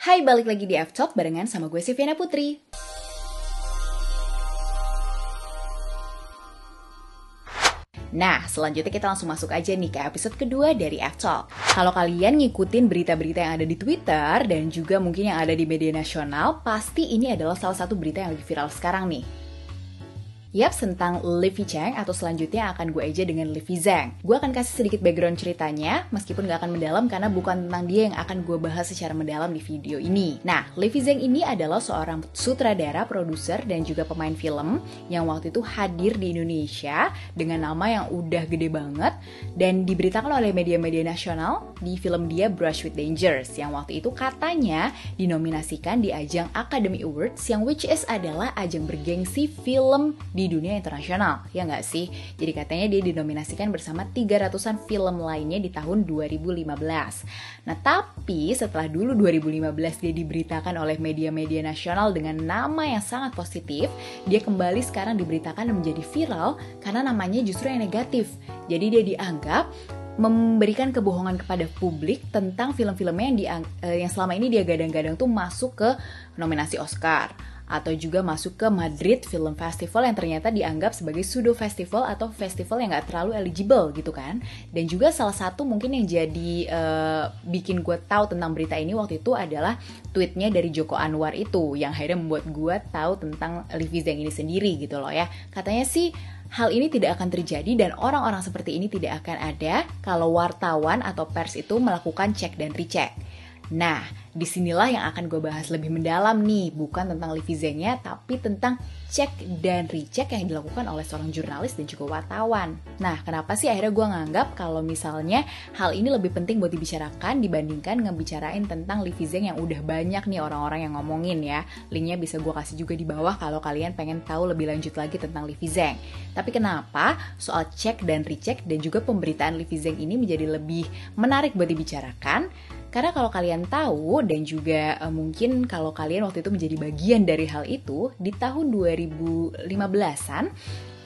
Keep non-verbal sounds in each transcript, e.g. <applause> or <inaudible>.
Hai, balik lagi di F-Talk barengan sama gue Siviana Putri. Nah, selanjutnya kita langsung masuk aja nih ke episode kedua dari F-Talk. Kalau kalian ngikutin berita-berita yang ada di Twitter dan juga mungkin yang ada di media nasional, pasti ini adalah salah satu berita yang lagi viral sekarang nih. Yap, tentang Livy Chang atau selanjutnya akan gue aja dengan Livy Zhang. Gue akan kasih sedikit background ceritanya, meskipun gak akan mendalam karena bukan tentang dia yang akan gue bahas secara mendalam di video ini. Nah, Livy Zhang ini adalah seorang sutradara, produser, dan juga pemain film yang waktu itu hadir di Indonesia dengan nama yang udah gede banget dan diberitakan oleh media-media nasional di film dia Brush with Dangers yang waktu itu katanya dinominasikan di ajang Academy Awards yang which is adalah ajang bergengsi film dunia internasional, ya nggak sih? Jadi katanya dia dinominasikan bersama 300-an film lainnya di tahun 2015. Nah, tapi setelah dulu 2015 dia diberitakan oleh media-media nasional dengan nama yang sangat positif, dia kembali sekarang diberitakan menjadi viral karena namanya justru yang negatif. Jadi dia dianggap memberikan kebohongan kepada publik tentang film-filmnya yang, eh, yang selama ini dia gadang-gadang tuh masuk ke nominasi Oscar atau juga masuk ke Madrid Film Festival yang ternyata dianggap sebagai pseudo festival atau festival yang gak terlalu eligible gitu kan. Dan juga salah satu mungkin yang jadi uh, bikin gue tahu tentang berita ini waktu itu adalah tweetnya dari Joko Anwar itu yang akhirnya membuat gue tahu tentang Livi Zeng ini sendiri gitu loh ya. Katanya sih hal ini tidak akan terjadi dan orang-orang seperti ini tidak akan ada kalau wartawan atau pers itu melakukan cek dan recheck. Nah, di sinilah yang akan gue bahas lebih mendalam nih, bukan tentang Livi Zengnya, tapi tentang cek dan recheck yang dilakukan oleh seorang jurnalis dan juga wartawan. Nah, kenapa sih akhirnya gue nganggap kalau misalnya hal ini lebih penting buat dibicarakan dibandingkan ngebicarain tentang Livi Zeng yang udah banyak nih orang-orang yang ngomongin ya. Linknya bisa gue kasih juga di bawah kalau kalian pengen tahu lebih lanjut lagi tentang Livi Zeng. Tapi kenapa soal cek dan recheck dan juga pemberitaan Livi Zeng ini menjadi lebih menarik buat dibicarakan? Karena kalau kalian tahu dan juga uh, mungkin kalau kalian waktu itu menjadi bagian dari hal itu di tahun 2015-an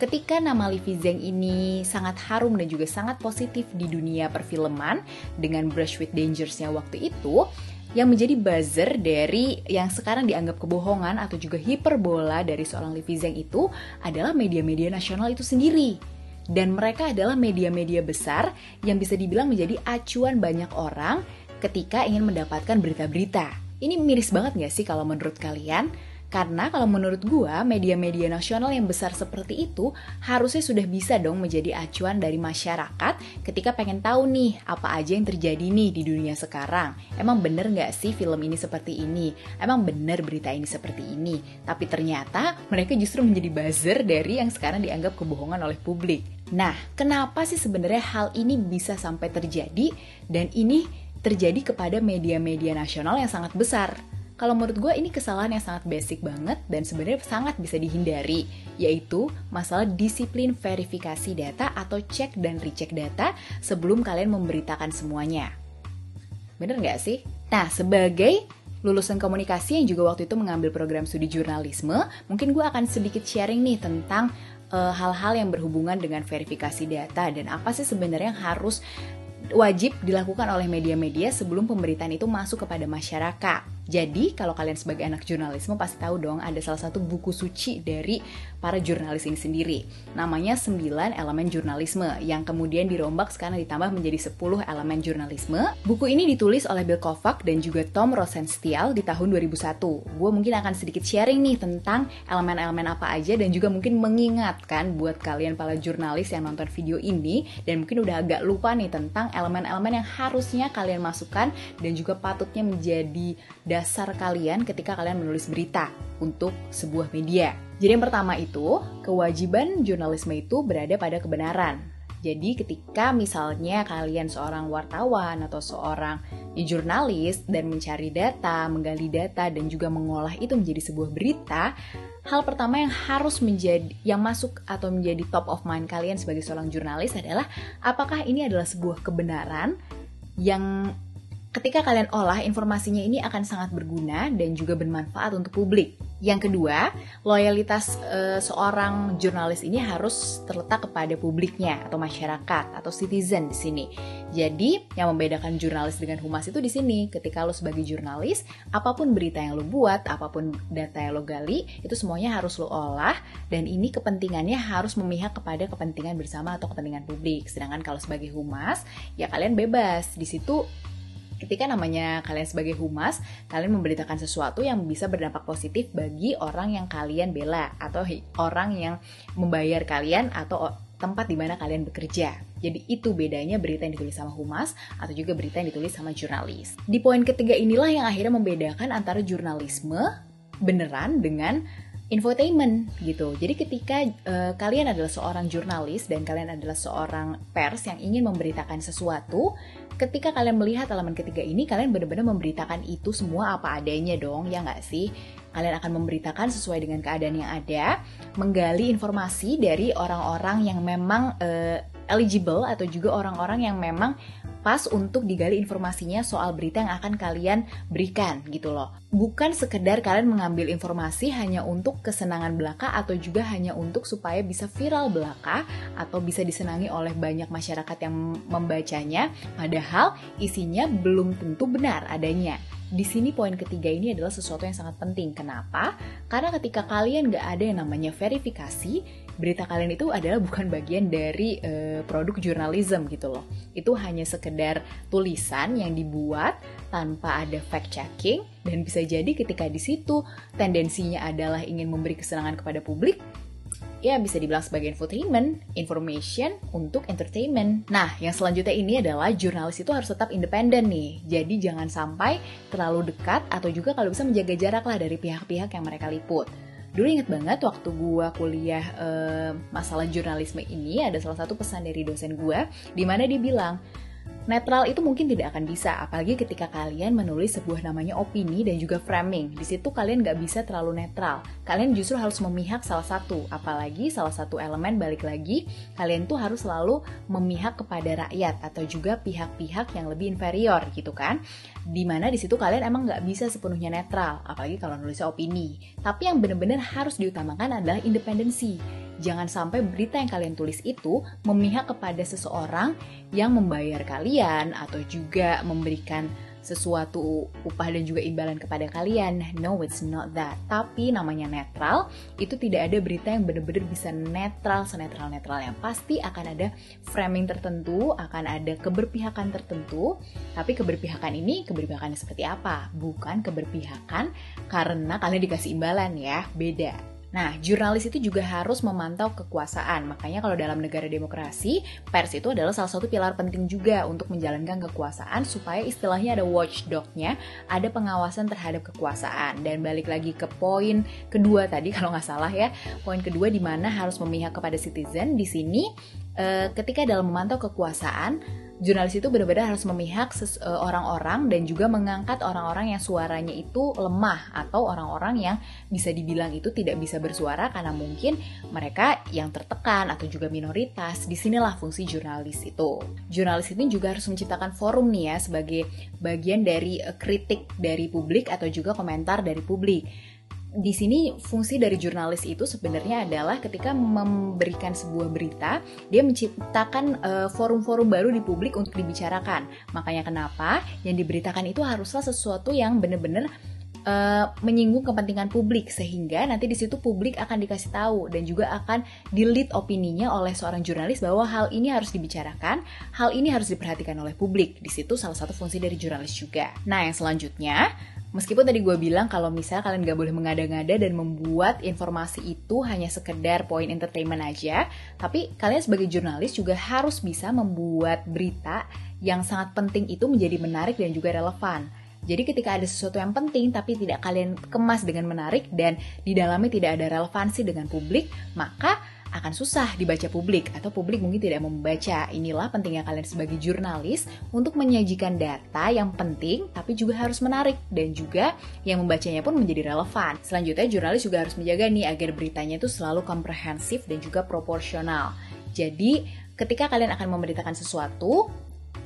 ketika nama Livi Zeng ini sangat harum dan juga sangat positif di dunia perfilman dengan Brush with Dangers-nya waktu itu yang menjadi buzzer dari yang sekarang dianggap kebohongan atau juga hiperbola dari seorang Livi Zeng itu adalah media-media nasional itu sendiri. Dan mereka adalah media-media besar yang bisa dibilang menjadi acuan banyak orang ketika ingin mendapatkan berita-berita. Ini miris banget gak sih kalau menurut kalian? Karena kalau menurut gua, media-media nasional yang besar seperti itu harusnya sudah bisa dong menjadi acuan dari masyarakat ketika pengen tahu nih apa aja yang terjadi nih di dunia sekarang. Emang bener nggak sih film ini seperti ini? Emang bener berita ini seperti ini? Tapi ternyata mereka justru menjadi buzzer dari yang sekarang dianggap kebohongan oleh publik. Nah, kenapa sih sebenarnya hal ini bisa sampai terjadi dan ini terjadi kepada media-media nasional yang sangat besar. Kalau menurut gue ini kesalahan yang sangat basic banget dan sebenarnya sangat bisa dihindari, yaitu masalah disiplin verifikasi data atau cek dan recheck data sebelum kalian memberitakan semuanya. Bener nggak sih? Nah, sebagai lulusan komunikasi yang juga waktu itu mengambil program studi jurnalisme, mungkin gue akan sedikit sharing nih tentang eh, hal-hal uh, yang berhubungan dengan verifikasi data dan apa sih sebenarnya yang harus wajib dilakukan oleh media-media sebelum pemberitaan itu masuk kepada masyarakat. Jadi, kalau kalian sebagai anak jurnalisme pasti tahu dong ada salah satu buku suci dari para jurnalis ini sendiri. Namanya 9 elemen jurnalisme yang kemudian dirombak sekarang ditambah menjadi 10 elemen jurnalisme. Buku ini ditulis oleh Bill Kovac dan juga Tom Rosenstiel di tahun 2001. Gue mungkin akan sedikit sharing nih tentang elemen-elemen apa aja dan juga mungkin mengingatkan buat kalian para jurnalis yang nonton video ini dan mungkin udah agak lupa nih tentang elemen-elemen yang harusnya kalian masukkan dan juga patutnya menjadi dasar kalian ketika kalian menulis berita untuk sebuah media. Jadi yang pertama itu, kewajiban jurnalisme itu berada pada kebenaran. Jadi ketika misalnya kalian seorang wartawan atau seorang jurnalis dan mencari data, menggali data dan juga mengolah itu menjadi sebuah berita, hal pertama yang harus menjadi yang masuk atau menjadi top of mind kalian sebagai seorang jurnalis adalah apakah ini adalah sebuah kebenaran yang ketika kalian olah informasinya ini akan sangat berguna dan juga bermanfaat untuk publik. Yang kedua, loyalitas e, seorang jurnalis ini harus terletak kepada publiknya atau masyarakat atau citizen di sini. Jadi, yang membedakan jurnalis dengan humas itu di sini. Ketika lo sebagai jurnalis, apa pun berita yang lo buat, apa pun data yang lo gali, itu semuanya harus lo olah dan ini kepentingannya harus memihak kepada kepentingan bersama atau kepentingan publik. Sedangkan kalau sebagai humas, ya kalian bebas. Di situ ketika namanya kalian sebagai humas, kalian memberitakan sesuatu yang bisa berdampak positif bagi orang yang kalian bela atau orang yang membayar kalian atau tempat di mana kalian bekerja. Jadi itu bedanya berita yang ditulis sama humas atau juga berita yang ditulis sama jurnalis. Di poin ketiga inilah yang akhirnya membedakan antara jurnalisme beneran dengan infotainment gitu. Jadi ketika uh, kalian adalah seorang jurnalis dan kalian adalah seorang pers yang ingin memberitakan sesuatu, ketika kalian melihat elemen ketiga ini, kalian benar-benar memberitakan itu semua apa adanya dong, ya nggak sih? Kalian akan memberitakan sesuai dengan keadaan yang ada, menggali informasi dari orang-orang yang memang uh, eligible atau juga orang-orang yang memang pas untuk digali informasinya soal berita yang akan kalian berikan gitu loh. Bukan sekedar kalian mengambil informasi hanya untuk kesenangan belaka atau juga hanya untuk supaya bisa viral belaka atau bisa disenangi oleh banyak masyarakat yang membacanya, padahal isinya belum tentu benar adanya. Di sini poin ketiga ini adalah sesuatu yang sangat penting. Kenapa? Karena ketika kalian gak ada yang namanya verifikasi, berita kalian itu adalah bukan bagian dari uh, produk jurnalism gitu loh. Itu hanya sekedar tulisan yang dibuat tanpa ada fact checking dan bisa jadi ketika di situ tendensinya adalah ingin memberi kesenangan kepada publik, ya bisa dibilang sebagai infotainment, information untuk entertainment. Nah, yang selanjutnya ini adalah jurnalis itu harus tetap independen nih. Jadi jangan sampai terlalu dekat atau juga kalau bisa menjaga jarak lah dari pihak-pihak yang mereka liput. Dulu inget banget waktu gue kuliah uh, masalah jurnalisme ini ada salah satu pesan dari dosen gue di mana dia bilang Netral itu mungkin tidak akan bisa, apalagi ketika kalian menulis sebuah namanya opini dan juga framing. Di situ kalian nggak bisa terlalu netral. Kalian justru harus memihak salah satu, apalagi salah satu elemen balik lagi, kalian tuh harus selalu memihak kepada rakyat atau juga pihak-pihak yang lebih inferior gitu kan. Di mana di situ kalian emang nggak bisa sepenuhnya netral, apalagi kalau nulisnya opini. Tapi yang benar-benar harus diutamakan adalah independensi jangan sampai berita yang kalian tulis itu memihak kepada seseorang yang membayar kalian atau juga memberikan sesuatu upah dan juga imbalan kepada kalian. No, it's not that. Tapi namanya netral, itu tidak ada berita yang benar-benar bisa netral, senetral-netral yang pasti akan ada framing tertentu, akan ada keberpihakan tertentu. Tapi keberpihakan ini keberpihakannya seperti apa? Bukan keberpihakan karena kalian dikasih imbalan ya, beda. Nah, jurnalis itu juga harus memantau kekuasaan. Makanya kalau dalam negara demokrasi, pers itu adalah salah satu pilar penting juga untuk menjalankan kekuasaan supaya istilahnya ada watchdog-nya, ada pengawasan terhadap kekuasaan. Dan balik lagi ke poin kedua tadi <laughs> kalau nggak salah ya, poin kedua di mana harus memihak kepada citizen. Di sini, eh, ketika dalam memantau kekuasaan, jurnalis itu benar-benar harus memihak e, orang-orang dan juga mengangkat orang-orang yang suaranya itu lemah atau orang-orang yang bisa dibilang itu tidak bisa bersuara karena mungkin mereka yang tertekan atau juga minoritas. Di sinilah fungsi jurnalis itu. Jurnalis ini juga harus menciptakan forum nih ya sebagai bagian dari e, kritik dari publik atau juga komentar dari publik di sini fungsi dari jurnalis itu sebenarnya adalah ketika memberikan sebuah berita, dia menciptakan uh, forum-forum baru di publik untuk dibicarakan. Makanya kenapa yang diberitakan itu haruslah sesuatu yang benar-benar uh, menyinggung kepentingan publik sehingga nanti di situ publik akan dikasih tahu dan juga akan dilit opininya oleh seorang jurnalis bahwa hal ini harus dibicarakan, hal ini harus diperhatikan oleh publik. Di situ salah satu fungsi dari jurnalis juga. Nah, yang selanjutnya Meskipun tadi gue bilang kalau misalnya kalian gak boleh mengada-ngada dan membuat informasi itu hanya sekedar poin entertainment aja, tapi kalian sebagai jurnalis juga harus bisa membuat berita yang sangat penting itu menjadi menarik dan juga relevan. Jadi ketika ada sesuatu yang penting tapi tidak kalian kemas dengan menarik dan di dalamnya tidak ada relevansi dengan publik, maka akan susah dibaca publik atau publik mungkin tidak membaca. Inilah pentingnya kalian sebagai jurnalis untuk menyajikan data yang penting tapi juga harus menarik dan juga yang membacanya pun menjadi relevan. Selanjutnya jurnalis juga harus menjaga nih agar beritanya itu selalu komprehensif dan juga proporsional. Jadi ketika kalian akan memberitakan sesuatu,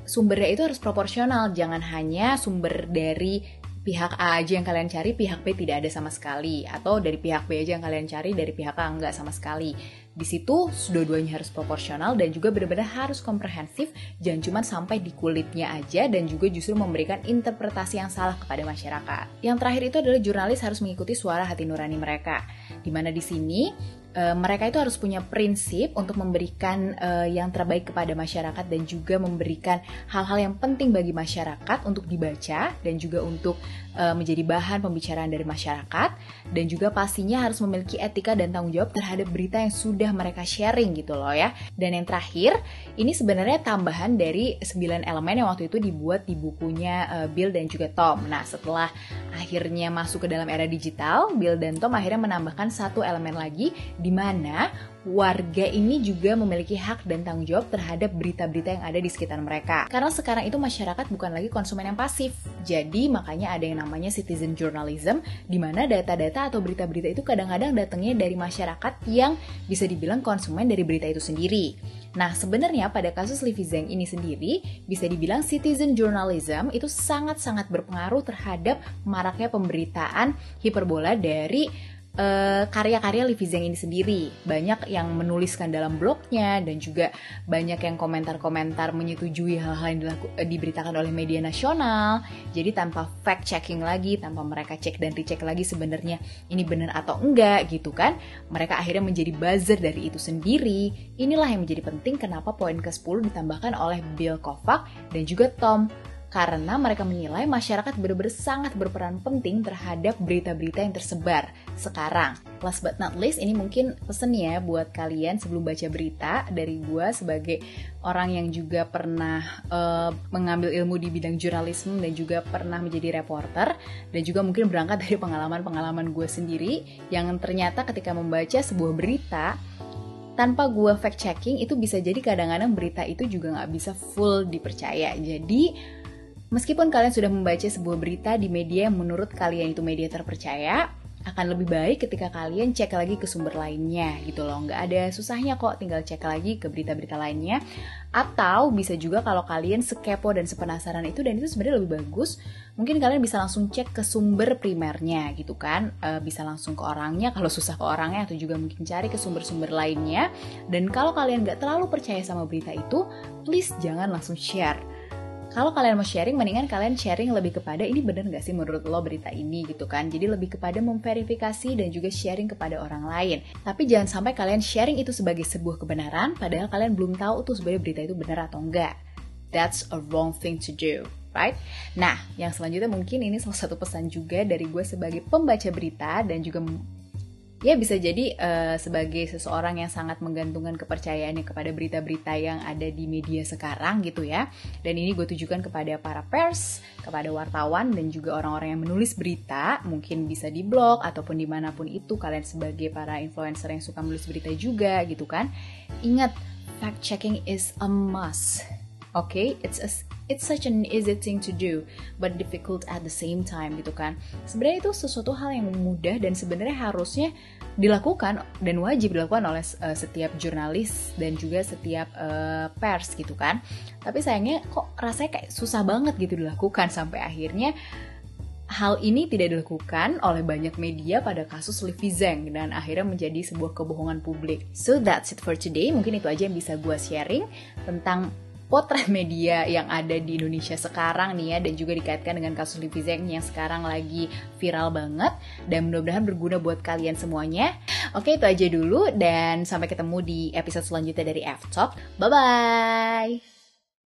sumbernya itu harus proporsional, jangan hanya sumber dari pihak A aja yang kalian cari, pihak B tidak ada sama sekali. Atau dari pihak B aja yang kalian cari, dari pihak A enggak sama sekali. Di situ dua-duanya harus proporsional dan juga benar-benar harus komprehensif, jangan cuma sampai di kulitnya aja dan juga justru memberikan interpretasi yang salah kepada masyarakat. Yang terakhir itu adalah jurnalis harus mengikuti suara hati nurani mereka. Di mana di sini uh, mereka itu harus punya prinsip untuk memberikan uh, yang terbaik kepada masyarakat dan juga memberikan hal-hal yang penting bagi masyarakat untuk dibaca dan juga untuk uh, menjadi bahan pembicaraan dari masyarakat dan juga pastinya harus memiliki etika dan tanggung jawab terhadap berita yang sudah mereka sharing gitu loh ya. Dan yang terakhir, ini sebenarnya tambahan dari 9 elemen yang waktu itu dibuat di bukunya uh, Bill dan juga Tom. Nah, setelah akhirnya masuk ke dalam era digital, Bill dan Tom akhirnya menambahkan satu elemen lagi di mana warga ini juga memiliki hak dan tanggung jawab terhadap berita-berita yang ada di sekitar mereka. Karena sekarang itu masyarakat bukan lagi konsumen yang pasif. Jadi makanya ada yang namanya citizen journalism, di mana data-data atau berita-berita itu kadang-kadang datangnya dari masyarakat yang bisa dibilang konsumen dari berita itu sendiri. Nah, sebenarnya pada kasus Livi Zeng ini sendiri, bisa dibilang citizen journalism itu sangat-sangat berpengaruh terhadap maraknya pemberitaan hiperbola dari uh, karya-karya Livi Zeng ini sendiri. Banyak yang menuliskan dalam blognya dan juga banyak yang komentar-komentar menyetujui hal-hal yang dilaku, uh, diberitakan oleh media nasional. Jadi tanpa fact checking lagi, tanpa mereka cek dan dicek lagi sebenarnya ini benar atau enggak gitu kan. Mereka akhirnya menjadi buzzer dari itu sendiri. Inilah yang menjadi penting kenapa poin ke-10 ditambahkan oleh Bill Kovac dan juga Tom karena mereka menilai masyarakat benar-benar sangat berperan penting terhadap berita-berita yang tersebar sekarang. Last but not least, ini mungkin pesen ya buat kalian sebelum baca berita dari gue sebagai orang yang juga pernah uh, mengambil ilmu di bidang jurnalisme dan juga pernah menjadi reporter dan juga mungkin berangkat <laughs> dari pengalaman-pengalaman gue sendiri yang ternyata ketika membaca sebuah berita tanpa gue fact checking itu bisa jadi kadang-kadang berita itu juga nggak bisa full dipercaya. Jadi Meskipun kalian sudah membaca sebuah berita di media yang menurut kalian itu media terpercaya, akan lebih baik ketika kalian cek lagi ke sumber lainnya gitu loh. Nggak ada susahnya kok tinggal cek lagi ke berita-berita lainnya. Atau bisa juga kalau kalian sekepo dan sepenasaran itu dan itu sebenarnya lebih bagus, mungkin kalian bisa langsung cek ke sumber primernya gitu kan. E, bisa langsung ke orangnya kalau susah ke orangnya atau juga mungkin cari ke sumber-sumber lainnya. Dan kalau kalian nggak terlalu percaya sama berita itu, please jangan langsung share kalau kalian mau sharing, mendingan kalian sharing lebih kepada ini bener gak sih menurut lo berita ini gitu kan. Jadi lebih kepada memverifikasi dan juga sharing kepada orang lain. Tapi jangan sampai kalian sharing itu sebagai sebuah kebenaran, padahal kalian belum tahu tuh sebenarnya berita itu benar atau enggak. That's a wrong thing to do. Right? Nah, yang selanjutnya mungkin ini salah satu pesan juga dari gue sebagai pembaca berita dan juga ya bisa jadi uh, sebagai seseorang yang sangat menggantungkan kepercayaannya kepada berita-berita yang ada di media sekarang gitu ya. Dan ini gue tujukan kepada para pers, kepada wartawan dan juga orang-orang yang menulis berita, mungkin bisa di blog ataupun di mana pun itu kalian sebagai para influencer yang suka menulis berita juga gitu kan. Ingat, fact checking is a must. Oke, okay? it's a it's such an easy thing to do but difficult at the same time gitu kan sebenarnya itu sesuatu hal yang mudah dan sebenarnya harusnya dilakukan dan wajib dilakukan oleh uh, setiap jurnalis dan juga setiap uh, pers gitu kan tapi sayangnya kok rasanya kayak susah banget gitu dilakukan sampai akhirnya Hal ini tidak dilakukan oleh banyak media pada kasus Livi Zeng dan akhirnya menjadi sebuah kebohongan publik. So that's it for today. Mungkin itu aja yang bisa gue sharing tentang potret media yang ada di Indonesia sekarang nih ya dan juga dikaitkan dengan kasus Livi Zeng yang sekarang lagi viral banget dan mudah-mudahan berguna buat kalian semuanya. Oke itu aja dulu dan sampai ketemu di episode selanjutnya dari F-Talk. Bye bye.